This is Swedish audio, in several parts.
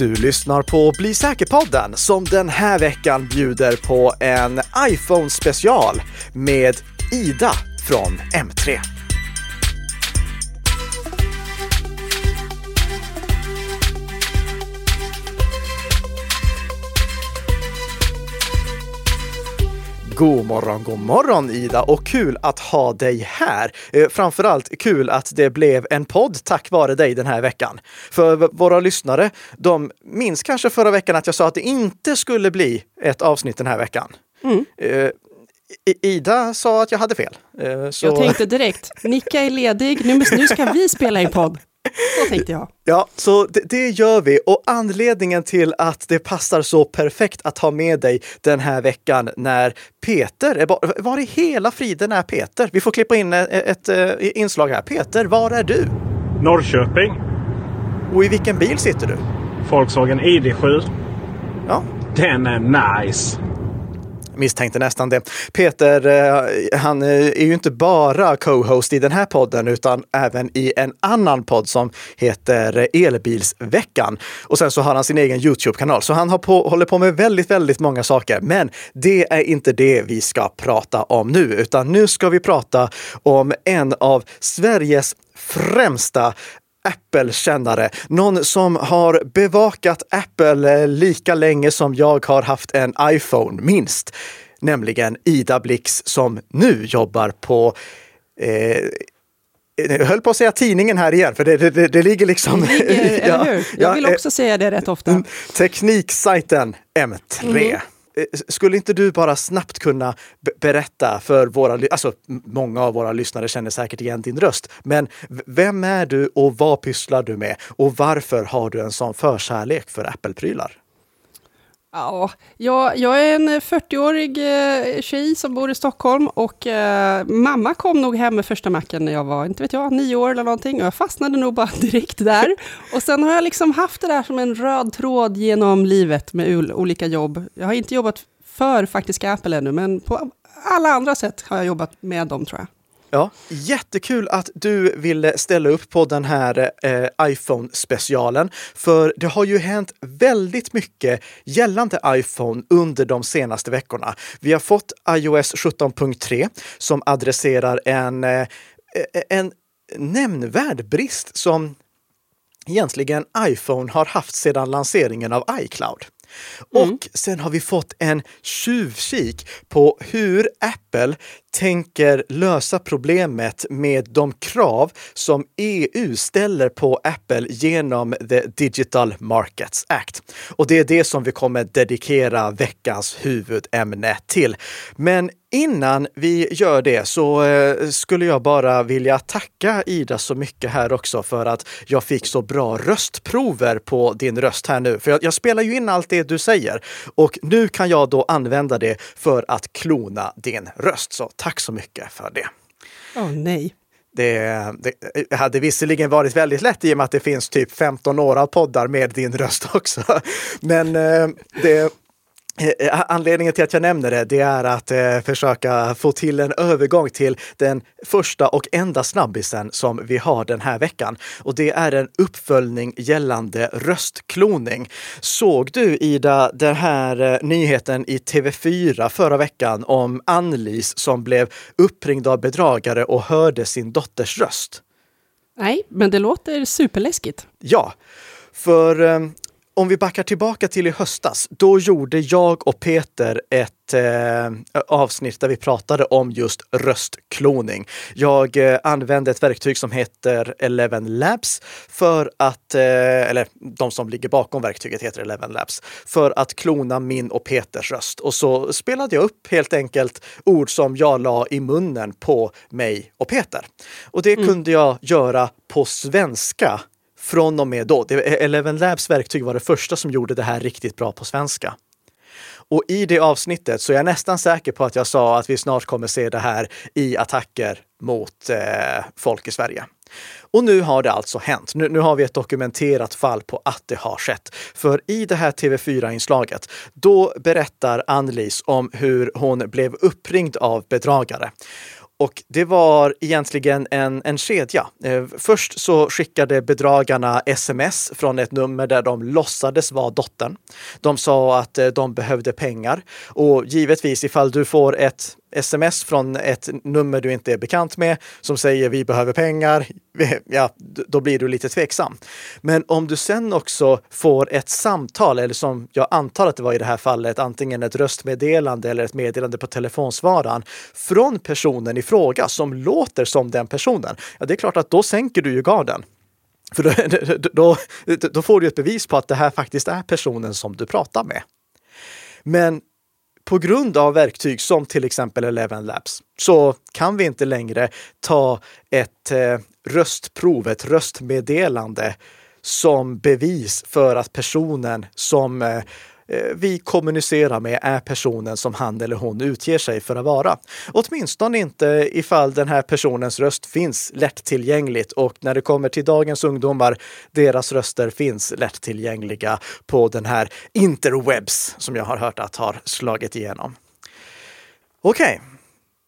Du lyssnar på Bli säker-podden som den här veckan bjuder på en iPhone-special med Ida från M3. God morgon, god morgon Ida och kul att ha dig här. Eh, framförallt kul att det blev en podd tack vare dig den här veckan. För våra lyssnare, de minns kanske förra veckan att jag sa att det inte skulle bli ett avsnitt den här veckan. Mm. Eh, Ida sa att jag hade fel. Eh, så... Jag tänkte direkt, Nicka är ledig, nu, nu ska vi spela in podd. Så tänkte jag. Ja, så det, det, gör vi. Och anledningen till att det passar så perfekt att ha med dig den här veckan när Peter är bara... Var i hela friden är Peter? Vi får klippa in ett, ett, ett inslag här. Peter, var är du? Norrköping. Och i vilken bil sitter du? Volkswagen ID7. Ja. Den är nice misstänkte nästan det. Peter, eh, han eh, är ju inte bara co-host i den här podden utan även i en annan podd som heter eh, Elbilsveckan. Och sen så har han sin egen Youtube-kanal. Så han har på, håller på med väldigt, väldigt många saker. Men det är inte det vi ska prata om nu, utan nu ska vi prata om en av Sveriges främsta Apple-kännare. Någon som har bevakat Apple lika länge som jag har haft en iPhone, minst. Nämligen Ida Blix som nu jobbar på eh, jag höll på att säga tidningen här igen, för det, det, det ligger liksom... Det ligger, ja, eller hur? Jag vill också säga det rätt ofta. Tekniksajten M3. Mm. Eh, skulle inte du bara snabbt kunna berätta för våra, alltså många av våra lyssnare känner säkert igen din röst, men vem är du och vad pysslar du med och varför har du en sån förkärlek för Apple-prylar? Ja, jag, jag är en 40-årig eh, tjej som bor i Stockholm och eh, mamma kom nog hem med första macken när jag var, inte vet jag, nio år eller någonting och jag fastnade nog bara direkt där. Och sen har jag liksom haft det där som en röd tråd genom livet med olika jobb. Jag har inte jobbat för faktiska Apple ännu, men på alla andra sätt har jag jobbat med dem tror jag. Ja, jättekul att du ville ställa upp på den här eh, iPhone-specialen. För det har ju hänt väldigt mycket gällande iPhone under de senaste veckorna. Vi har fått iOS 17.3 som adresserar en, eh, en nämnvärd brist som egentligen iPhone har haft sedan lanseringen av iCloud. Mm. Och sen har vi fått en tjuvkik på hur Apple tänker lösa problemet med de krav som EU ställer på Apple genom The Digital Markets Act. Och det är det som vi kommer dedikera veckans huvudämne till. Men innan vi gör det så eh, skulle jag bara vilja tacka Ida så mycket här också för att jag fick så bra röstprover på din röst här nu. För jag, jag spelar ju in allt det du säger och nu kan jag då använda det för att klona din röst. Så tack så mycket för det. Åh oh, nej. Det, det, hade visserligen varit väldigt lätt i och med att det finns typ 15 år av poddar med din röst också. Men eh, det, anledningen till att jag nämner det, det är att eh, försöka få till en övergång till den första och enda snabbisen som vi har den här veckan. Och det är en uppföljning gällande röstkloning. Såg du Ida den här eh, nyheten i TV4 förra veckan om Annlis som blev uppringd av bedragare och hörde sin dotters röst? Nej, men det låter superläskigt. Ja, för eh, om vi backar tillbaka till i höstas, då gjorde jag och Peter ett eh, avsnitt där vi pratade om just röstkloning. Jag eh, använde ett verktyg som heter Eleven Labs för att, eh, eller de som ligger bakom verktyget heter Eleven Labs, för att klona min och Peters röst. Och så spelade jag upp helt enkelt ord som jag la i munnen på mig och Peter. Och det mm. kunde jag göra på svenska från och med då. Eleven Labs verktyg var det första som gjorde det här riktigt bra på svenska. Och i det avsnittet så är jag nästan säker på att jag sa att vi snart kommer se det här i attacker mot eh, folk i Sverige. Och nu har det alltså hänt. Nu, nu, har vi ett dokumenterat fall på att det har skett. För i det här TV4-inslaget, då berättar Annelise om hur hon blev uppringd av bedragare. Och det var egentligen en, en kedja. Eh, först så skickade bedragarna sms från ett nummer där de låtsades vara dottern. De sa att eh, de behövde pengar och givetvis ifall du får ett sms från ett nummer du inte är bekant med som säger vi behöver pengar, ja, då blir du lite tveksam. Men om du sen också får ett samtal, eller som jag antar att det var i det här fallet, antingen ett röstmeddelande eller ett meddelande på telefonsvararen från personen i fråga som låter som den personen, ja, det är klart att då sänker du ju garden. För då, då, då får du ett bevis på att det här faktiskt är personen som du pratar med. Men på grund av verktyg som till exempel Eleven Labs så kan vi inte längre ta ett eh, röstprov, ett röstmeddelande som bevis för att personen som eh, Eh, vi kommunicerar med är personen som han eller hon utger sig för att vara. Åtminstone inte ifall den här personens röst finns lättillgängligt och när det kommer till dagens ungdomar, deras röster finns lättillgängliga på den här interwebs som jag har hört att har slagit igenom. Okej, okay.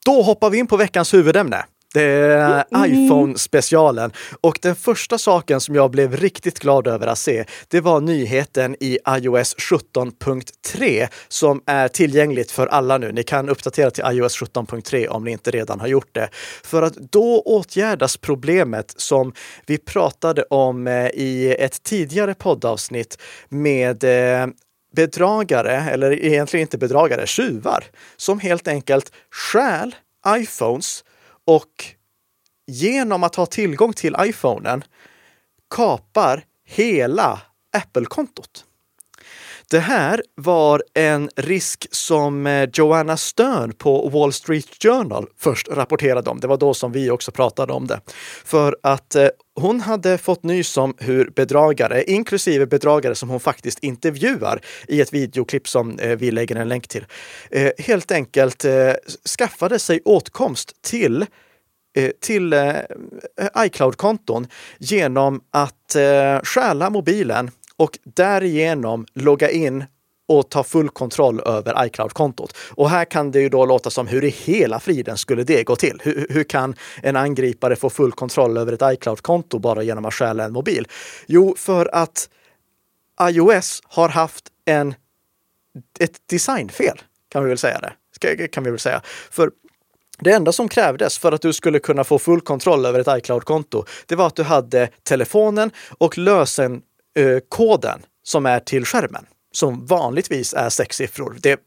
då hoppar vi in på veckans huvudämne. Det är mm. iPhone-specialen. Och den första saken som jag blev riktigt glad över att se, det var nyheten i iOS 17.3 som är tillgängligt för alla nu. Ni kan uppdatera till iOS 17.3 om ni inte redan har gjort det. För att då åtgärdas problemet som vi pratade om eh, i ett tidigare poddavsnitt med eh, bedragare, eller egentligen inte bedragare, tjuvar, som helt enkelt stjäl iPhones och genom att ha tillgång till iPhonen kapar hela Apple-kontot. Det här var en risk som eh, Joanna Stern på Wall Street Journal först rapporterade om. Det var då som vi också pratade om det. För att eh, hon hade fått nys om hur bedragare, inklusive bedragare som hon faktiskt intervjuar i ett videoklipp som eh, vi lägger en länk till, eh, helt enkelt eh, skaffade sig åtkomst till till iCloud-konton genom att stjäla mobilen och därigenom logga in och ta full kontroll över iCloud-kontot. Och här kan det ju då låta som hur i hela friden skulle det gå till? Hur, hur kan en angripare få full kontroll över ett iCloud-konto bara genom att stjäla en mobil? Jo, för att iOS har haft en, ett designfel, kan vi väl säga det. Kan vi väl säga. För det enda som krävdes för att du skulle kunna få full kontroll över ett iCloud-konto, det var att du hade telefonen och lösenkoden eh, som är till skärmen, som vanligtvis är sex siffror. Det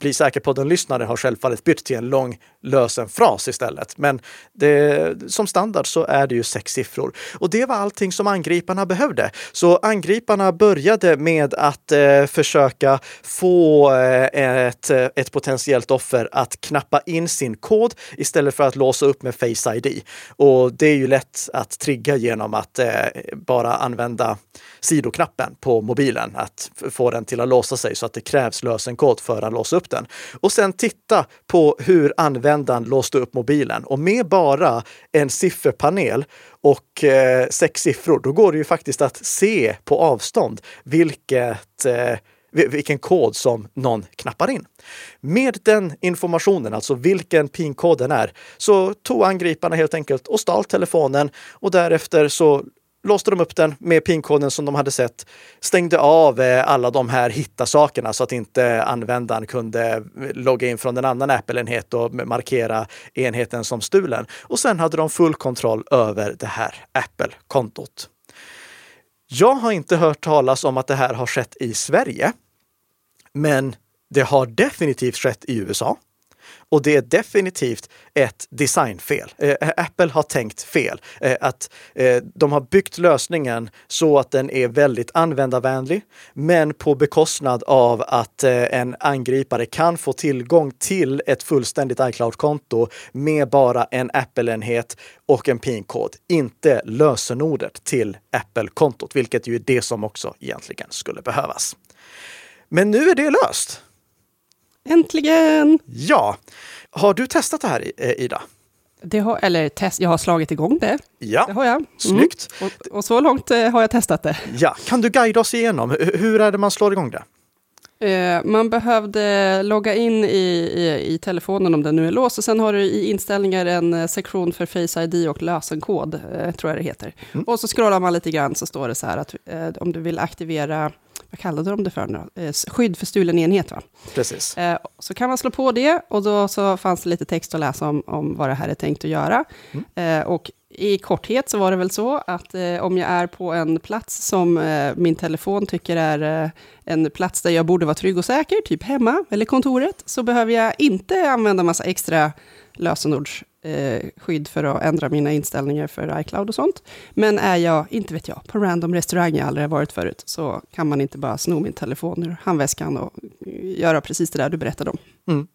bli säker på den lyssnare har självfallet bytt till en lång lösen fras istället. Men det, som standard så är det ju sex siffror. Och det var allting som angriparna behövde. Så angriparna började med att eh, försöka få eh, ett, eh, ett potentiellt offer att knappa in sin kod istället för att låsa upp med Face ID. Och det är ju lätt att trigga genom att eh, bara använda sidoknappen på mobilen, att få den till att låsa sig så att det krävs lösenkod för att låsa upp den. Och sen titta på hur användaren låste upp mobilen. Och med bara en sifferpanel och eh, sex siffror, då går det ju faktiskt att se på avstånd vilket eh, vilken kod som någon knappar in. Med den informationen, alltså vilken PIN-koden är, så tog angriparna helt enkelt och stal telefonen och därefter så låste de upp den med pinkoden som de hade sett, stängde av eh, alla de här hitta-sakerna så att inte användaren kunde eh, logga in från en annan Apple-enhet och markera enheten som stulen. Och sen hade de full kontroll över det här Apple-kontot. Jag har inte hört talas om att det här har skett i Sverige, men det har definitivt skett i USA. Och det är definitivt ett designfel. Eh, eh, Apple har tänkt fel. Eh, att eh, de har byggt lösningen så att den är väldigt användarvänlig, men på bekostnad av att eh, en angripare kan få tillgång till ett fullständigt iCloud-konto med bara en Apple-enhet och en PIN-kod, inte lösenordet till Apple-kontot, vilket ju är det som också egentligen skulle behövas. Men nu är det löst. Äntligen! Ja. Har du testat det här, eh, Ida? Det har, eller test, jag har slagit igång det. Ja, det har jag. Mm. snyggt. Och, och, så långt eh, har jag testat det. Ja, kan du guida oss igenom? Hur är det man slår igång det? Eh, man behövde logga in i, i, i, telefonen om den nu är låst. Och sen har du i inställningar en sektion för Face ID och lösenkod, tror jag det heter. Mm. Och så scrollar man lite grann så står det så här att eh, om du vill aktivera vad kallade de det för nu eh, Skydd för stulen enhet, va? Precis. Eh, så kan man slå på det och då så fanns det lite text att läsa om, om vad det här är tänkt att göra. Mm. Eh, och i korthet så var det väl så att eh, om jag är på en plats som eh, min telefon tycker är eh, en plats där jag borde vara trygg och säker, typ hemma eller kontoret, så behöver jag inte använda massa extra lösenordsskydd eh, för att ändra mina inställningar för iCloud och sånt. Men är jag, inte vet jag, på random restaurang jag aldrig har varit förut, så kan man inte bara sno min telefon ur handväskan och eh, göra precis det där du berättade om. Mm.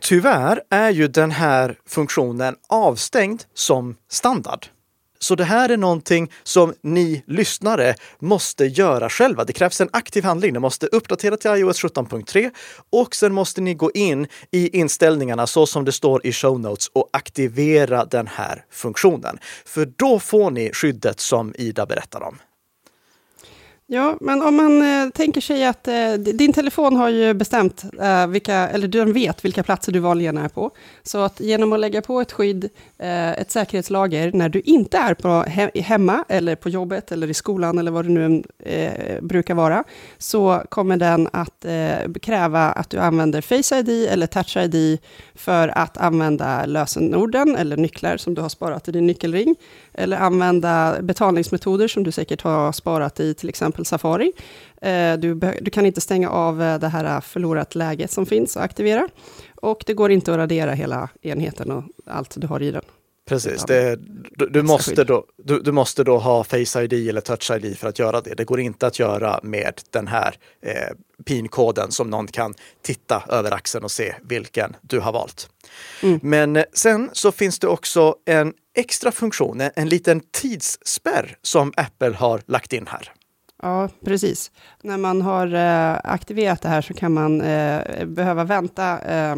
Tyvärr är ju den här funktionen avstängd som standard. Så det här är någonting som ni lyssnare måste göra själva. Det krävs en aktiv handling. Ni måste uppdatera till iOS 17.3 och sen måste ni gå in i inställningarna så som det står i show notes och aktivera den här funktionen. För då får ni skyddet som Ida berättar om. Ja, men om man eh, tänker sig att eh, din telefon har ju bestämt eh, vilka, eller den vet vilka platser du vanligen är på. Så att genom att lägga på ett skydd, eh, ett säkerhetslager, när du inte är på he hemma, eller på jobbet, eller i skolan, eller vad det nu eh, brukar vara, så kommer den att eh, kräva att du använder Face ID eller Touch ID för att använda lösenorden, eller nycklar som du har sparat i din nyckelring, eller använda betalningsmetoder som du säkert har sparat i till exempel Safari. Eh, du, du kan inte stänga av eh, det här förlorat läget som finns och aktivera. Och det går inte att radera hela enheten och allt du har i den. Precis, det, du, du, måste då, du, du, måste då ha Face ID eller Touch ID för att göra det. Det går inte att göra med den här eh, PIN-koden som någon kan titta över axeln och se vilken du har valt. Mm. Men eh, sen så finns det också en extra funktion, en liten tidsspärr som Apple har lagt in här. Ja, precis. När man har eh, aktiverat det här så kan man eh, behöva vänta eh,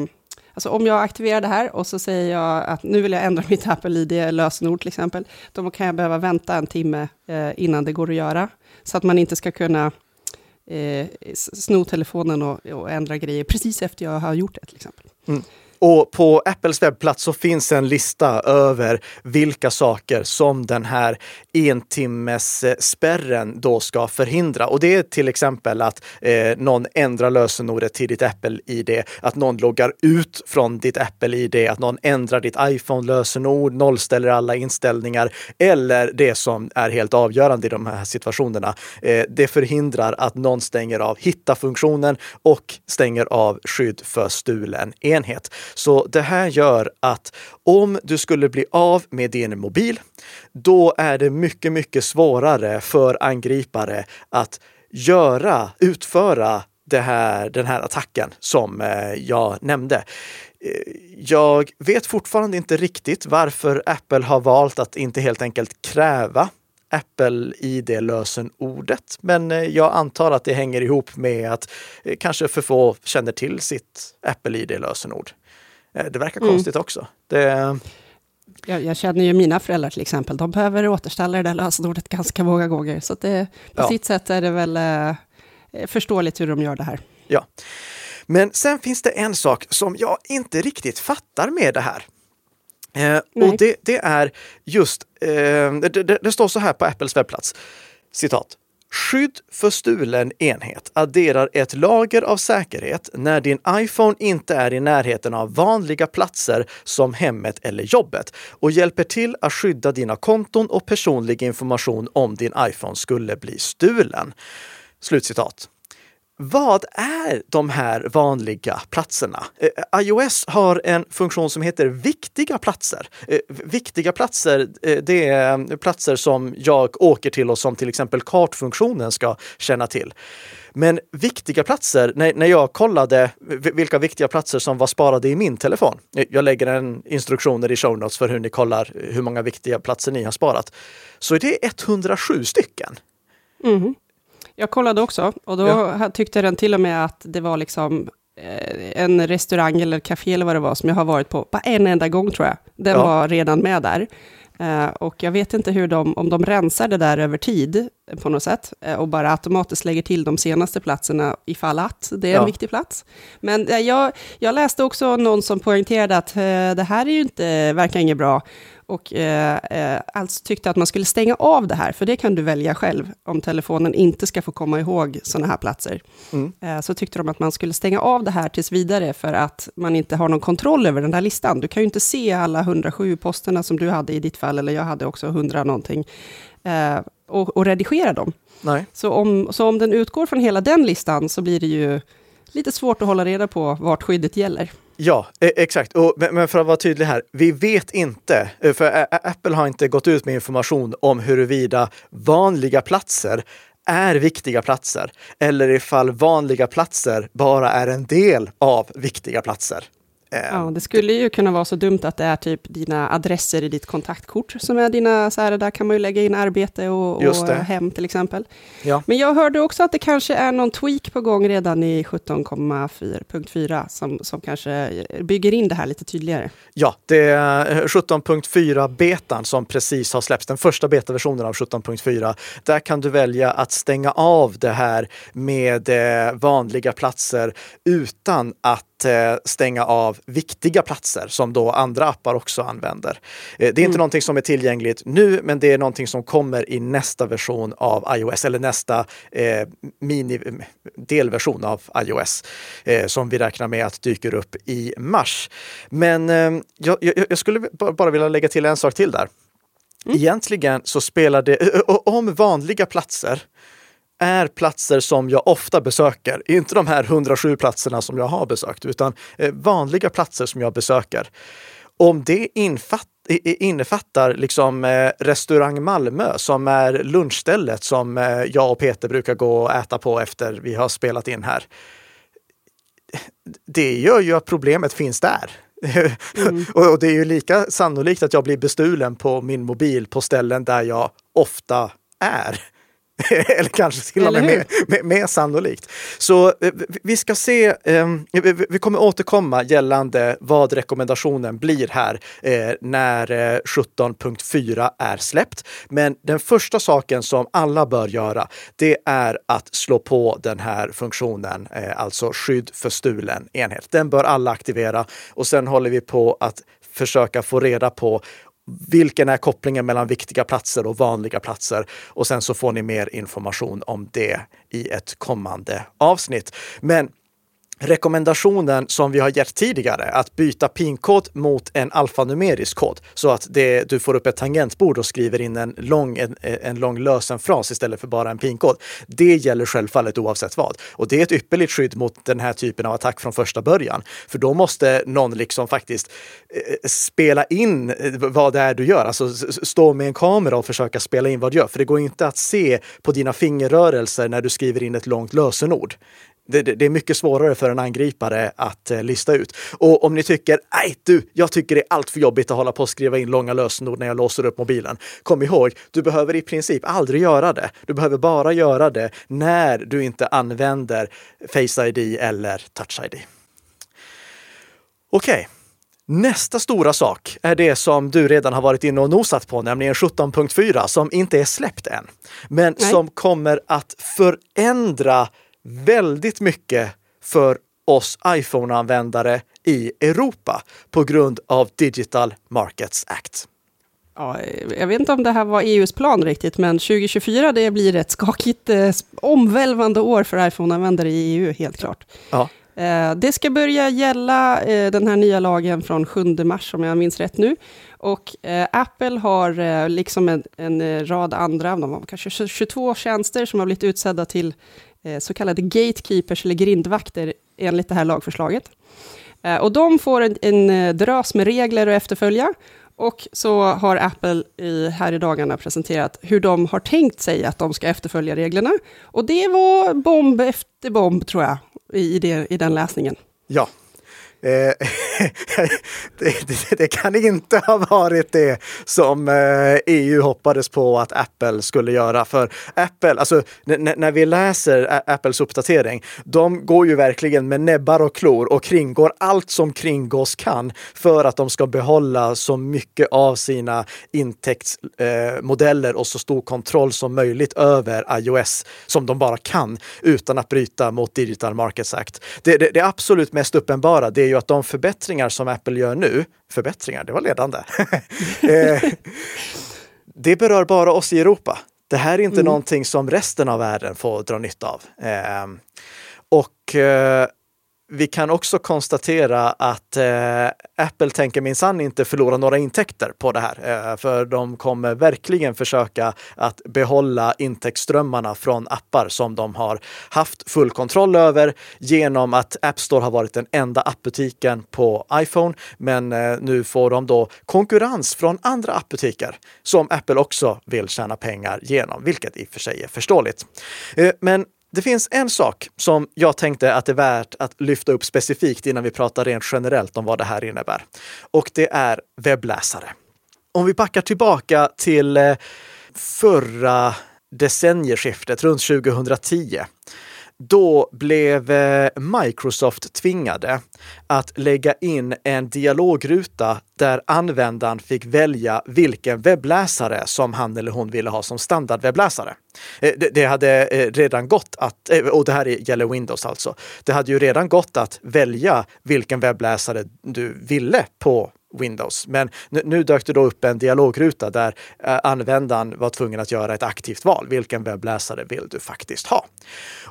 Alltså om jag aktiverar det här och så säger jag att nu vill jag ändra mitt Apple-ID-lösenord till exempel, då kan jag behöva vänta en timme eh, innan det går att göra. Så att man inte ska kunna eh, sno telefonen och, och, ändra grejer precis efter jag har gjort det till exempel. Mm. Och på Apples webbplats så finns en lista över vilka saker som den här entimmesspärren då ska förhindra. Och det är till exempel att eh, någon ändrar lösenordet till ditt Apple-ID, att någon loggar ut från ditt Apple-ID, att någon ändrar ditt iPhone-lösenord, nollställer alla inställningar eller det som är helt avgörande i de här situationerna. Eh, det förhindrar att någon stänger av hitta-funktionen och stänger av skydd för stulen enhet. Så det här gör att om du skulle bli av med din mobil, då är det mycket, mycket svårare för angripare att göra, utföra det här, den här attacken som eh, jag nämnde. Eh, jag vet fortfarande inte riktigt varför Apple har valt att inte helt enkelt kräva Apple ID-lösenordet. Men eh, jag antar att det hänger ihop med att kanske för få känner till sitt Apple ID-lösenord. Eh, det verkar mm. konstigt också. Det... Jag, jag, känner ju mina föräldrar till exempel, de behöver återställa det där lösenordet ganska många gånger. Så det, på ja. sitt sätt är det väl eh, förståeligt hur de gör det här. Ja. Men sen finns det en sak som jag inte riktigt fattar med det här. Eh, och det, det, är just, eh, det, det, det, står så här på Apples webbplats, citat. Skydd för stulen enhet adderar ett lager av säkerhet när din iPhone inte är i närheten av vanliga platser som hemmet eller jobbet och hjälper till att skydda dina konton och personlig information om din iPhone skulle bli stulen. Slutcitat. Vad är de här vanliga platserna? Eh, eh, iOS har en funktion som heter viktiga platser. Eh, viktiga platser, det är platser som jag åker till och som till exempel kartfunktionen ska känna till. Men viktiga platser, när, när jag kollade vilka viktiga platser som var sparade i min telefon. Jag lägger en instruktioner i show notes för hur ni kollar hur många viktiga platser ni har sparat. Så är det 107 stycken. Mm. Jag kollade också och då ja. tyckte den till och med att det var liksom eh, en restaurang eller café eller vad det var som jag har varit på, bara en enda gång tror jag. Den ja. var redan med där. Uh, och jag vet inte hur de, om de rensar det där över tid, på något sätt eh, och bara automatiskt lägger till de senaste platserna ifall att det är en Ja. viktig plats. Men eh, jag, jag läste också någon som poängterade att eh, det här är ju inte, verkar inget bra och eh, alltså tyckte att man skulle stänga av det här, för det kan du välja själv om telefonen inte ska få komma ihåg sådana här platser. Mm. Eh, så tyckte de att man skulle stänga av det här tills vidare för att man inte har någon kontroll över den där listan. Du kan ju inte se alla 107 posterna som du hade i ditt fall, eller jag hade också 100 någonting, eh, och, och redigera dem. Nej. Så om, så om den utgår från hela den listan så blir det ju lite svårt att hålla reda på vart skyddet gäller. Ja, e- exakt. Och, men för att vara tydlig här, vi vet inte, eh, för Apple har inte gått ut med information om huruvida vanliga platser är viktiga platser eller ifall vanliga platser bara är en del av viktiga platser. Eh, Ja, det skulle ju kunna vara så dumt att det är typ dina adresser i ditt kontaktkort som är dina, så här, där kan man ju lägga in arbete och, och hem till exempel. Ja. Men jag hörde också att det kanske är någon tweak på gång redan i 17,4 som, som kanske bygger in det här lite tydligare. Ja, det är 17.4-betan som precis har släppts, den första betaversionen av 17.4. Där kan du välja att stänga av det här med eh, vanliga platser utan att eh, stänga av viktiga platser som då andra appar också använder. Eh, det är inte någonting som är tillgängligt nu, men det är någonting som kommer i nästa version av iOS eller nästa eh, mini delversion av iOS eh, som vi räknar med att dyker upp i mars. Men eh, jag, jag, jag skulle ba- bara vilja lägga till en sak till där. Egentligen så spelar det, om vanliga platser är platser som jag ofta besöker, inte de här 107 platserna som jag har besökt, utan eh, vanliga platser som jag besöker. Om det infatt, innefattar liksom eh, restaurang Malmö som är lunchstället som eh, jag och Peter brukar gå och äta på efter vi har spelat in här. Det gör ju att problemet finns där. och och det är ju lika sannolikt att jag blir bestulen på min mobil på ställen där jag ofta är. Eller kanske till och med mer, mer, mer sannolikt. Så eh, vi- ska se, eh, vi- kommer återkomma gällande vad rekommendationen blir här eh, när eh, 17.4 är släppt. Men den första saken som alla bör göra, det är att slå på den här funktionen, eh, alltså skydd för stulen enhet. Den bör alla aktivera och sen håller vi på att försöka få reda på vilken är kopplingen mellan viktiga platser och vanliga platser? Och sen så får ni mer information om det i ett kommande avsnitt. Men rekommendationen som vi har gett tidigare, att byta pinkod mot en alfanumerisk kod så att det, du får upp ett tangentbord och skriver in en lång, en, en lång lösenfras istället för bara en pinkod. Det gäller självfallet oavsett vad. Och det är ett ypperligt skydd mot den här typen av attack från första början. För då måste någon liksom faktiskt eh, spela in eh, vad det är du gör. Alltså stå med en kamera och försöka spela in vad du gör. För det går inte att se på dina fingerrörelser när du skriver in ett långt lösenord. Det, det, är mycket svårare för en angripare att eh, lista ut. Och om ni tycker, nej du, jag tycker det är allt för jobbigt att hålla på och skriva in långa lösenord när jag låser upp mobilen. Kom ihåg, du behöver i princip aldrig göra det. Du behöver bara göra det när du inte använder Face ID eller Touch ID. Okej. Nästa stora sak är det som du redan har varit inne och nosat på, nämligen 17.4 som inte är släppt än. Men Nej. som kommer att förändra väldigt mycket för oss iPhone-användare i Europa på grund av Digital Markets Act. Ja, jag vet inte om det här var EUs plan riktigt, men 2024 det blir ett skakigt, eh, omvälvande år för iPhone-användare i EU, helt klart. Ja, Eh, Det ska börja gälla eh, den här nya lagen från 7 mars, om jag minns rätt nu. Och eh, Apple har, eh, liksom en, en eh, rad andra, de har kanske 22 tjänster som har blivit utsedda till Eh, så kallade gatekeepers eller grindvakter enligt det här lagförslaget. Eh, och de får en, en eh, drös med regler att efterfölja. Och så har Apple i, här i dagarna presenterat hur de har tänkt sig att de ska efterfölja reglerna. Och det var bomb efter bomb, tror jag, i, i, det, i den läsningen. ja. Det, eh, det, det, kan inte ha varit det som eh, EU hoppades på att Apple skulle göra. För Apple, alltså när vi läser Apples uppdatering, de går ju verkligen med näbbar och klor och kringgår allt som kringgås kan för att de ska behålla så mycket av sina intäktsmodeller eh, och så stor kontroll som möjligt över iOS som de bara kan utan att bryta mot Digital Markets Act. Det, det, det absolut mest uppenbara det är ju att de förbättringar som Apple gör nu, förbättringar, det var ledande, eh, det berör bara oss i Europa. Det här är inte mm. någonting som resten av världen får dra nytta av. Eh, och eh, vi kan också konstatera att eh, Apple tänker minsann inte förlora några intäkter på det här, eh, för de kommer verkligen försöka att behålla intäktsströmmarna från appar som de har haft full kontroll över genom att App Store har varit den enda appbutiken på iPhone. Men eh, nu får de då konkurrens från andra appbutiker som Apple också vill tjäna pengar genom, vilket i och för sig är förståeligt. Eh, men det finns en sak som jag tänkte att det är värt att lyfta upp specifikt innan vi pratar rent generellt om vad det här innebär. Och det är webbläsare. Om vi backar tillbaka till eh, förra decennieskiftet, runt 2010, då blev eh, Microsoft tvingade att lägga in en dialogruta där användaren fick välja vilken webbläsare som han eller hon ville ha som standardwebbläsare. Eh, det hade eh, redan gått att, och det här gäller Windows alltså, det hade ju redan gått att välja vilken webbläsare du ville på Windows. Men nu, dök det då upp en dialogruta där eh, användaren var tvungen att göra ett aktivt val. Vilken webbläsare vill du faktiskt ha?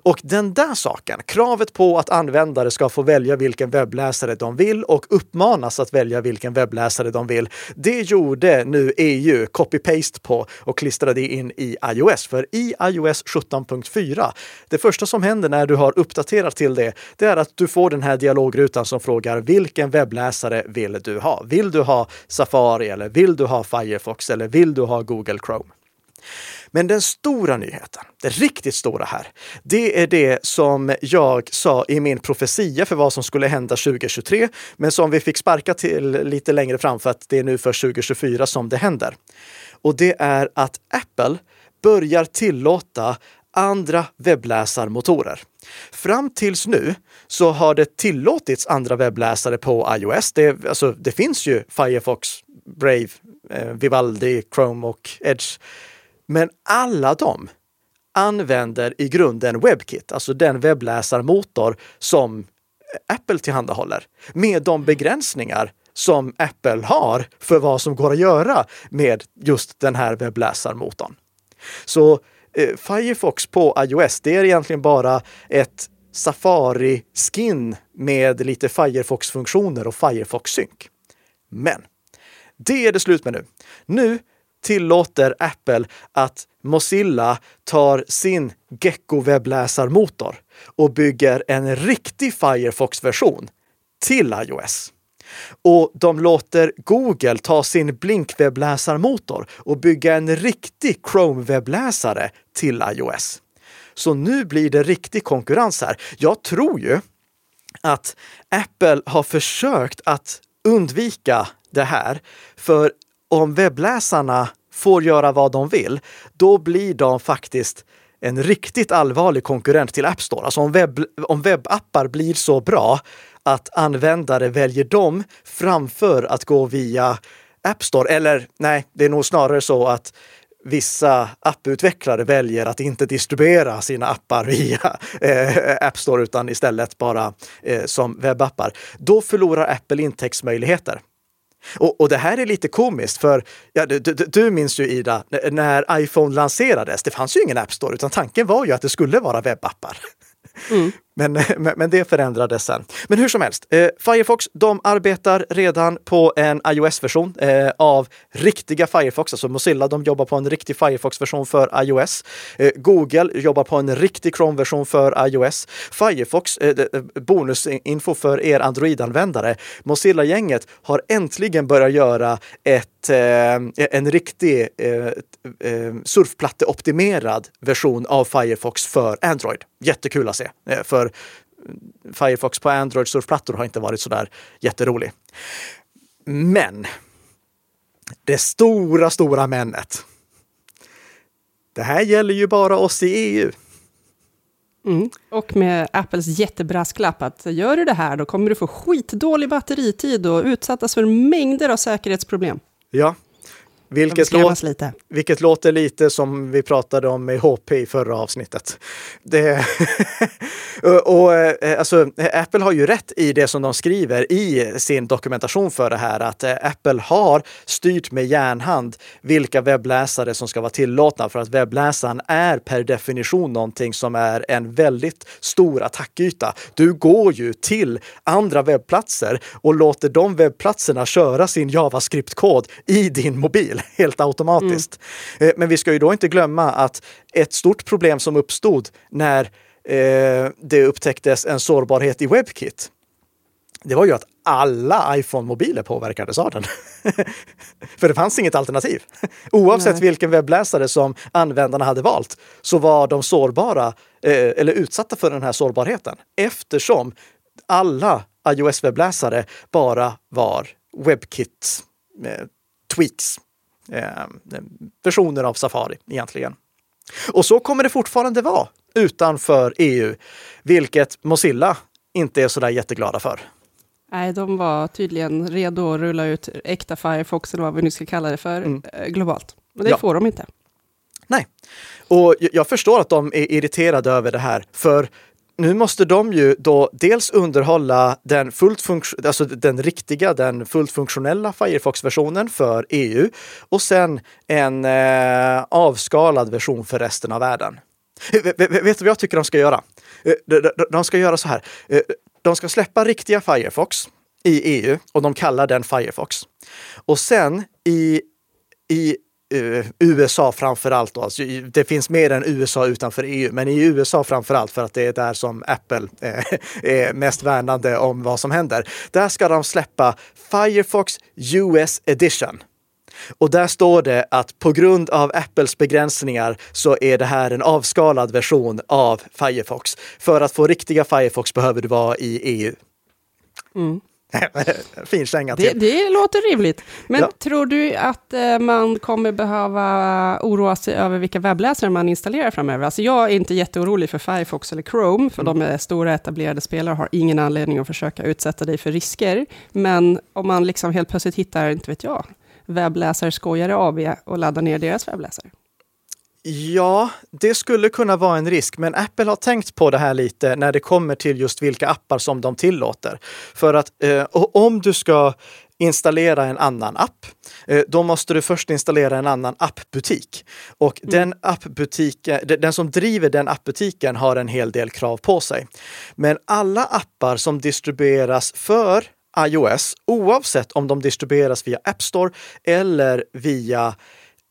Och den där saken, kravet på att användare ska få välja vilken webbläsare de vill och uppmanas att välja vilken webbläsare de vill, det gjorde nu EU copy-paste på och klistrade in i iOS. För i iOS 17.4, det första som händer när du har uppdaterat till det, det är att du får den här dialogrutan som frågar vilken webbläsare vill du ha? Vill du ha Safari eller vill du ha Firefox eller vill du ha Google Chrome? Men den stora nyheten, det riktigt stora här, det är det som jag sa i min profetia för vad som skulle hända 2023, men som vi fick sparka till lite längre fram för att det är nu för 2024 som det händer. Och det är att Apple börjar tillåta andra webbläsarmotorer. Fram tills nu så har det tillåtits andra webbläsare på iOS. Det, alltså, det finns ju Firefox, Brave, eh, Vivaldi, Chrome och Edge. Men alla de använder i grunden WebKit, alltså den webbläsarmotor som Apple tillhandahåller med de begränsningar som Apple har för vad som går att göra med just den här webbläsarmotorn. Så Eh, Firefox på iOS, det är egentligen bara ett Safari-skin med lite Firefox-funktioner och Firefox-synk. Men det är det slut med nu. Nu tillåter Apple att Mozilla tar sin Gecko-webbläsarmotor och bygger en riktig Firefox-version till iOS. Och de låter Google ta sin Blink-webbläsarmotor och bygga en riktig Chrome-webbläsare till iOS. Så nu blir det riktig konkurrens här. Jag tror ju att Apple har försökt att undvika det här. För om webbläsarna får göra vad de vill, då blir de faktiskt en riktigt allvarlig konkurrent till App Store. Alltså om, webb, om webbappar blir så bra att användare väljer dem framför att gå via App Store. Eller nej, det är nog snarare så att vissa apputvecklare väljer att inte distribuera sina appar via eh, App Store utan istället bara eh, som webbappar. Då förlorar Apple intäktsmöjligheter. Och, och, det här är lite komiskt, för ja, du, du, du, minns ju Ida, när iPhone lanserades, det fanns ju ingen App Store, utan tanken var ju att det skulle vara webbappar. Mm. Men, men det förändrades sen. Men hur som helst, eh, Firefox, de arbetar redan på en iOS-version eh, av riktiga Firefox. Alltså Mozilla, de jobbar på en riktig Firefox-version för iOS. Eh, Google jobbar på en riktig Chrome-version för iOS. Firefox, eh, eh bonusinfo för er Android-användare. Mozilla-gänget har äntligen börjat göra ett, eh, en riktig eh, eh surfplatteoptimerad version av Firefox för Android. Jättekul att se. Eh, för Firefox på Android-surfplattor har inte varit sådär jätterolig. Men det stora, stora männet. Det här gäller ju bara oss i EU. Mm. Och med Apples jättebrasklapp att gör du det här då kommer du få skitdålig batteritid och utsättas för mängder av säkerhetsproblem. Ja, vilket, låt, lite. vilket låter lite som vi pratade om i HP i förra avsnittet. Det, och, eh, alltså, Apple har ju rätt i det som de skriver i sin dokumentation för det här, att eh, Apple har styrt med järnhand vilka webbläsare som ska vara tillåtna för att webbläsaren är per definition någonting som är en väldigt stor attackyta. Du går ju till andra webbplatser och låter de webbplatserna köra sin JavaScript-kod i din mobil helt automatiskt. Mm. Men vi ska ju då inte glömma att ett stort problem som uppstod när eh, det upptäcktes en sårbarhet i WebKit, det var ju att alla iPhone-mobiler påverkades av den. För det fanns inget alternativ. Oavsett Nej. vilken webbläsare som användarna hade valt så var de sårbara eh, eller utsatta för den här sårbarheten eftersom alla iOS-webbläsare bara var WebKit eh, tweaks eh, versioner av Safari egentligen. Och så kommer det fortfarande vara utanför EU, vilket Mozilla inte är sådär jätteglada för. Nej, de var tydligen redo att rulla ut äkta Firefox, eller vad vi nu ska kalla det för, mm. Eh, globalt. Men det ja. får de inte. Nej, och jag förstår att de är irriterade över det här, för nu måste de ju då dels underhålla den, fullt alltså den riktiga, den fullt funktionella Firefox-versionen för EU och sen en eh, avskalad version för resten av världen. Eh, vet du vad jag tycker de ska göra? Eh, de ska göra så här. Eh, de ska släppa riktiga Firefox i EU och de kallar den Firefox. Och sen i, i uh, USA framför allt. Då. Alltså, det finns mer än USA utanför EU, men i USA framför allt för att det är där som Apple eh, är mest värnande om vad som händer. Där ska de släppa Firefox US Edition. Och där står det att på grund av Apples begränsningar så är det här en avskalad version av Firefox. För att få riktiga Firefox behöver du vara i EU. Mm. fin till. Det, det låter rimligt. Men ja. tror du att eh, man kommer behöva oroa sig över vilka webbläsare man installerar framöver? Alltså jag är inte jätteorolig för Firefox eller Chrome, för mm. de är stora etablerade spelare och har ingen anledning att försöka utsätta dig för risker. Men om man liksom helt plötsligt hittar, inte vet jag, webbläsarskojare AB och laddar ner deras webbläsare. Ja, det skulle kunna vara en risk, men Apple har tänkt på det här lite när det kommer till just vilka appar som de tillåter. För att eh, om du ska installera en annan app, eh, då måste du först installera en annan appbutik. Och mm. den appbutiken, den som driver den appbutiken har en hel del krav på sig. Men alla appar som distribueras för iOS, oavsett om de distribueras via App Store eller via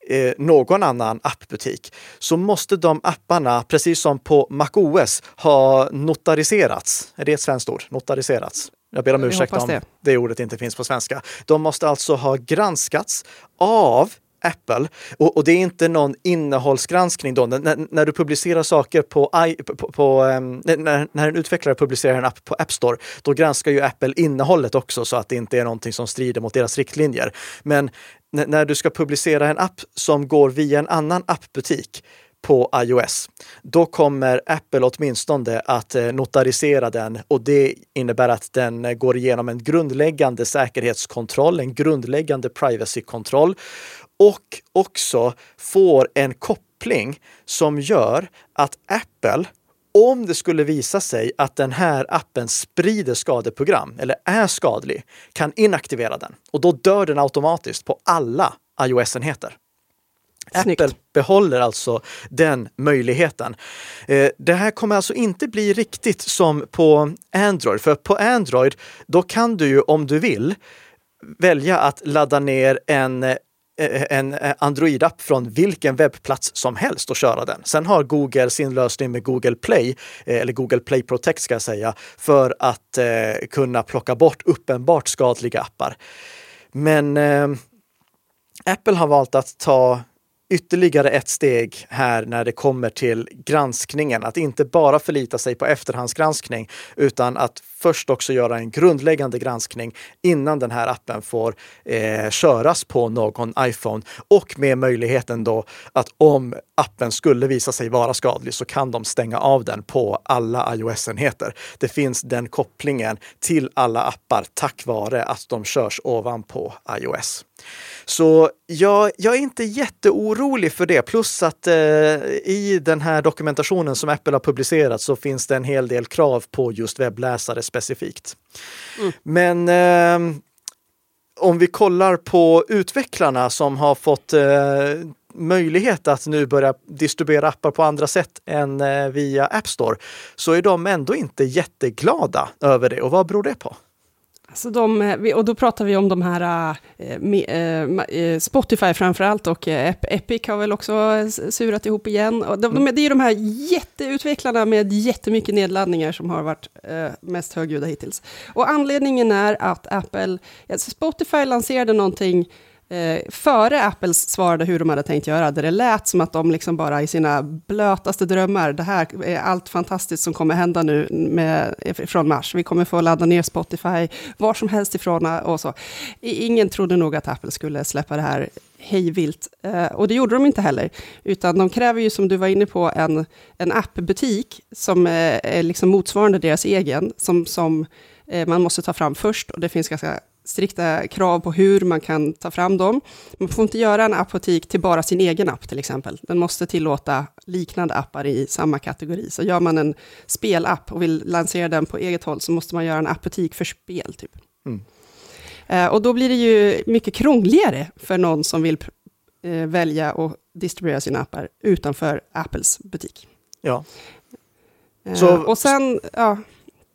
eh, någon annan appbutik så måste de apparna, precis som på MacOS, ha notariserats. Är det ett svenskt ord? Notariserats? Jag ber om ursäkt om det. det ordet inte finns på svenska. De måste alltså ha granskats av Apple. Och, och, det är inte någon innehållsgranskning då. När, när du publicerar saker på, I, på, på um, när, när en utvecklare publicerar en app på App Store, då granskar ju Apple innehållet också så att det inte är någonting som strider mot deras riktlinjer. Men när du ska publicera en app som går via en annan appbutik på iOS, då kommer Apple åtminstone att eh, notarisera den. Och det innebär att den eh, går igenom en grundläggande säkerhetskontroll, en grundläggande privacykontroll och också får en koppling som gör att Apple om det skulle visa sig att den här appen sprider skadeprogram eller är skadlig, kan inaktivera den och då dör den automatiskt på alla iOS-enheter. Apple behåller alltså den möjligheten. Eh, det här kommer alltså inte bli riktigt som på Android, för på Android, då kan du ju om du vill välja att ladda ner en Eh, Eh, en eh, Android-app från vilken webbplats som helst och köra den. Sen har Google sin lösning med Google Play, eh, eller Google Play Protect ska jag säga, för att eh, kunna plocka bort uppenbart skadliga appar. Men eh, Apple har valt att ta ytterligare ett steg här när det kommer till granskningen. Att inte bara förlita sig på efterhandsgranskning utan att först också göra en grundläggande granskning innan den här appen får eh, köras på någon iPhone och med möjligheten då att om appen skulle visa sig vara skadlig så kan de stänga av den på alla iOS-enheter. Det finns den kopplingen till alla appar tack vare att de körs ovanpå iOS. Så jag, jag är inte jätteorolig för det. Plus att eh, i den här dokumentationen som Apple har publicerat så finns det en hel del krav på just webbläsare specifikt. Mm. Men eh, om vi kollar på utvecklarna som har fått eh, möjlighet att nu börja distribuera appar på andra sätt än eh, via App Store så är de ändå inte jätteglada över det. Och vad beror det på? Alltså de, eh, och då pratar vi om de här, äh, Spotify framför allt och äh, Epic har väl också surat ihop igen. Och de, de, det är de här jätteutvecklarna med jättemycket nedladdningar som har varit mest högljudda hittills. Och anledningen är att Apple, alltså Spotify lanserade någonting eh, före Apples svarade hur de hade tänkt göra, där det lät som att de liksom bara i sina blötaste drömmar, det här är allt fantastiskt som kommer hända nu med, från mars. Vi kommer få ladda ner Spotify var som helst ifrån och så. Ingen trodde nog att Apple skulle släppa det här hejvilt. Eh, och det gjorde de inte heller, utan de kräver ju som du var inne på en, en appbutik som eh, är liksom motsvarande deras egen, som, som eh, man måste ta fram först och det finns ganska strikta krav på hur man kan ta fram dem. Man får inte göra en apotek till bara sin egen app till exempel. Den måste tillåta liknande appar i samma kategori. Så gör man en spelapp och vill lansera den på eget håll så måste man göra en apotek för spel. Typ. Mm. Eh, och då blir det ju mycket krångligare för någon som vill eh, välja och distribuera sina appar utanför Apples butik. Ja. Eh, så, och sen, ja.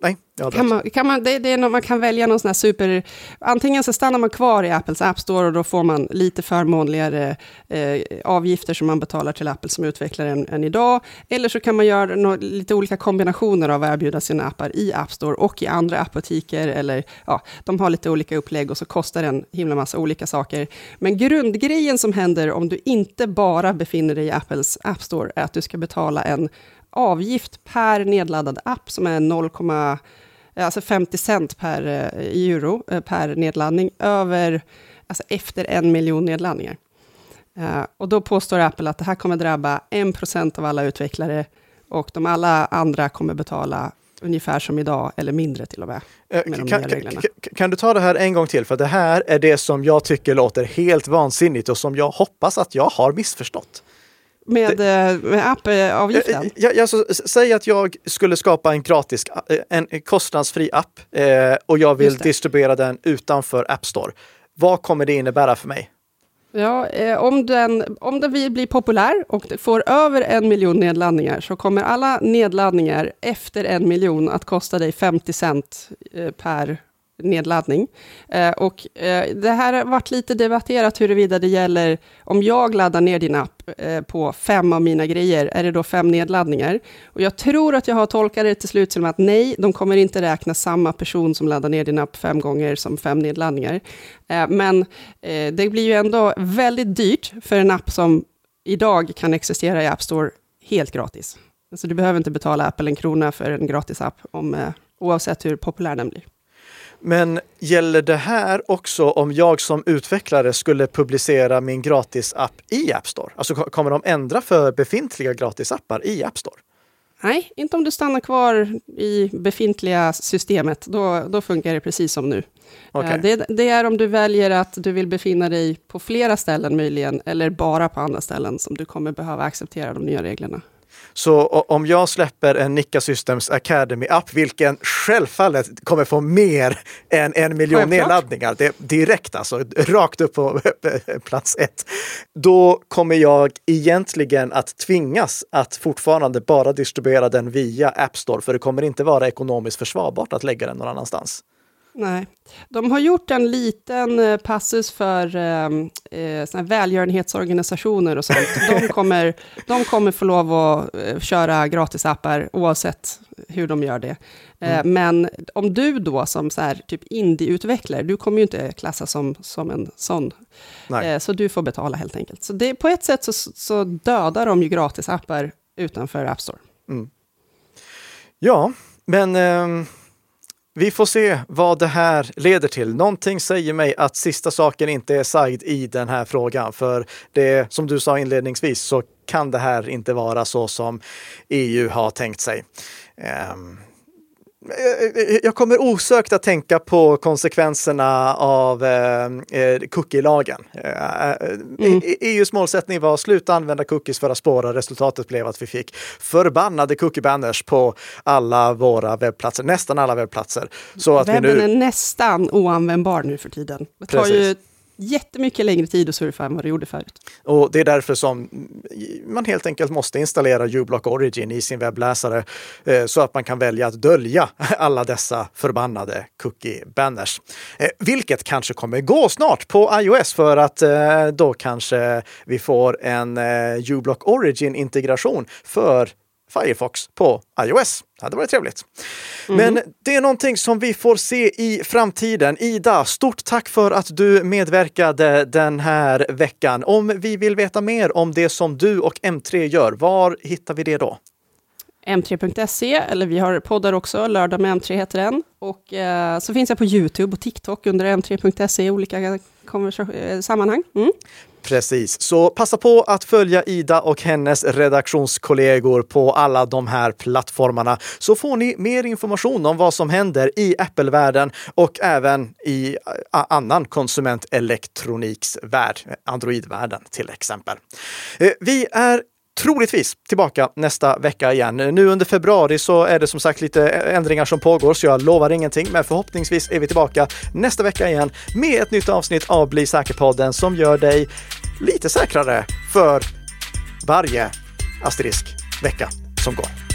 Nej, kan man, kan man, det, det är någon, man kan välja någon sån här super... Antingen så stannar man kvar i Apples App Store och då får man lite förmånligare eh, avgifter som man betalar till Apple som utvecklare än, än idag. Eller så kan man göra no, lite olika kombinationer av att erbjuda sina appar i App Store och i andra appbutiker. Eller, ja, de har lite olika upplägg och så kostar det en himla massa olika saker. Men grundgrejen som händer om du inte bara befinner dig i Apples App Store är att du ska betala en avgift per nedladdad app som är 0, alltså 50 cent per eh, euro eh, per nedladdning, över, alltså efter en miljon nedladdningar. Uh, och då påstår Apple att det här kommer drabba 1% av alla utvecklare och de alla andra kommer betala ungefär som idag, eller mindre till och med. med kan, kan, kan, du ta det här en gång till? För det här är det som jag tycker låter helt vansinnigt och som jag hoppas att jag har missförstått. Med, det, med appavgiften? Ja, alltså, säg att jag skulle skapa en gratis, en kostnadsfri app eh, och jag vill distribuera den utanför App Store. Vad kommer det innebära för mig? Ja, eh, om, den, om den vill bli populär och får över en miljon nedladdningar så kommer alla nedladdningar efter en miljon att kosta dig 50 cent eh, per nedladdning. Eh, och eh, det här har varit lite debatterat huruvida det gäller om jag laddar ner din app eh, på fem av mina grejer, är det då fem nedladdningar? Och jag tror att jag har tolkat det till slut som att nej, de kommer inte räkna samma person som laddar ner din app fem gånger som fem nedladdningar. Eh, men eh, det blir ju ändå väldigt dyrt för en app som idag kan existera i App Store helt gratis. Så du behöver inte betala Apple en krona för en gratis app, om, eh, oavsett hur populär den blir. Men gäller det här också om jag som utvecklare skulle publicera min gratisapp i App Store? Alltså kommer de ändra för befintliga gratisappar i App Store? Nej, inte om du stannar kvar i befintliga systemet. Då, då funkar det precis som nu. Okay. Det, det, är om du väljer att du vill befinna dig på flera ställen möjligen, eller bara på andra ställen som du kommer behöva acceptera de nya reglerna. Så om jag släpper en Nika Systems Academy-app, vilken självfallet kommer få mer än en miljon Självklart. nedladdningar, det, direkt alltså, rakt upp på plats ett, då kommer jag egentligen att tvingas att fortfarande bara distribuera den via App Store, för det kommer inte vara ekonomiskt försvarbart att lägga den någon annanstans. Nej. De har gjort en liten eh, passus för ehm, eh, såna välgörenhetsorganisationer och sånt. De kommer, de kommer få lov att eh, köra gratisappar oavsett hur de gör det. Mm. Men om du då som så här, typ indie-utvecklare, du kommer ju inte klassas som, som en sån. Nej. Så du får betala helt enkelt. Så det, på ett sätt så, så dödar de ju gratisappar utanför App Store. Mm. Ja, men eh, vi får se vad det här leder till. Någonting säger mig att sista saken inte är sagd i den här frågan. För det som du sa inledningsvis så kan det här inte vara så som EU har tänkt sig. Um, jag kommer osökt att tänka på konsekvenserna av eh, eh cookie-lagen. Eh, eh mm. EUs e målsättning var att sluta använda cookies för att spåra. Resultatet blev att vi fick förbannade cookie-banners på alla våra webbplatser, nästan alla webbplatser. Så att Webben vi nu... är nästan oanvändbar nu för tiden. Det tar Precis. ju jättemycket längre tid att surfa än vad det gjorde förut. Och det är därför som man helt enkelt måste installera uBlock Origin i sin webbläsare eh, så att man kan välja att dölja alla dessa förbannade cookie-banners. Eh, vilket kanske kommer gå snart på iOS för att eh, då kanske vi får en uBlock Origin-integration för Firefox på iOS. Det hade varit trevligt. Mm. Men det är någonting som vi får se i framtiden. Ida, stort tack för att du medverkade den här veckan. Om vi vill veta mer om det som du och M3 gör, var hittar vi det då? M3.se, eller vi har poddar också, Lördag med M3 heter den. Och eh, så finns jag på Youtube och TikTok under M3.se i olika eh, sammanhang. Mm. Precis, så passa på att följa Ida och hennes redaktionskollegor på alla de här plattformarna så får ni mer information om vad som händer i Apple-världen och även i annan konsumentelektroniksvärld, Android-världen till exempel. Eh, vi är troligtvis tillbaka nästa vecka igen. Nu under februari så är det som sagt lite ändringar som pågår, så jag lovar ingenting. Men förhoppningsvis är vi tillbaka nästa vecka igen med ett nytt avsnitt av Bli säker-podden som gör dig lite säkrare för varje asterisk vecka som går.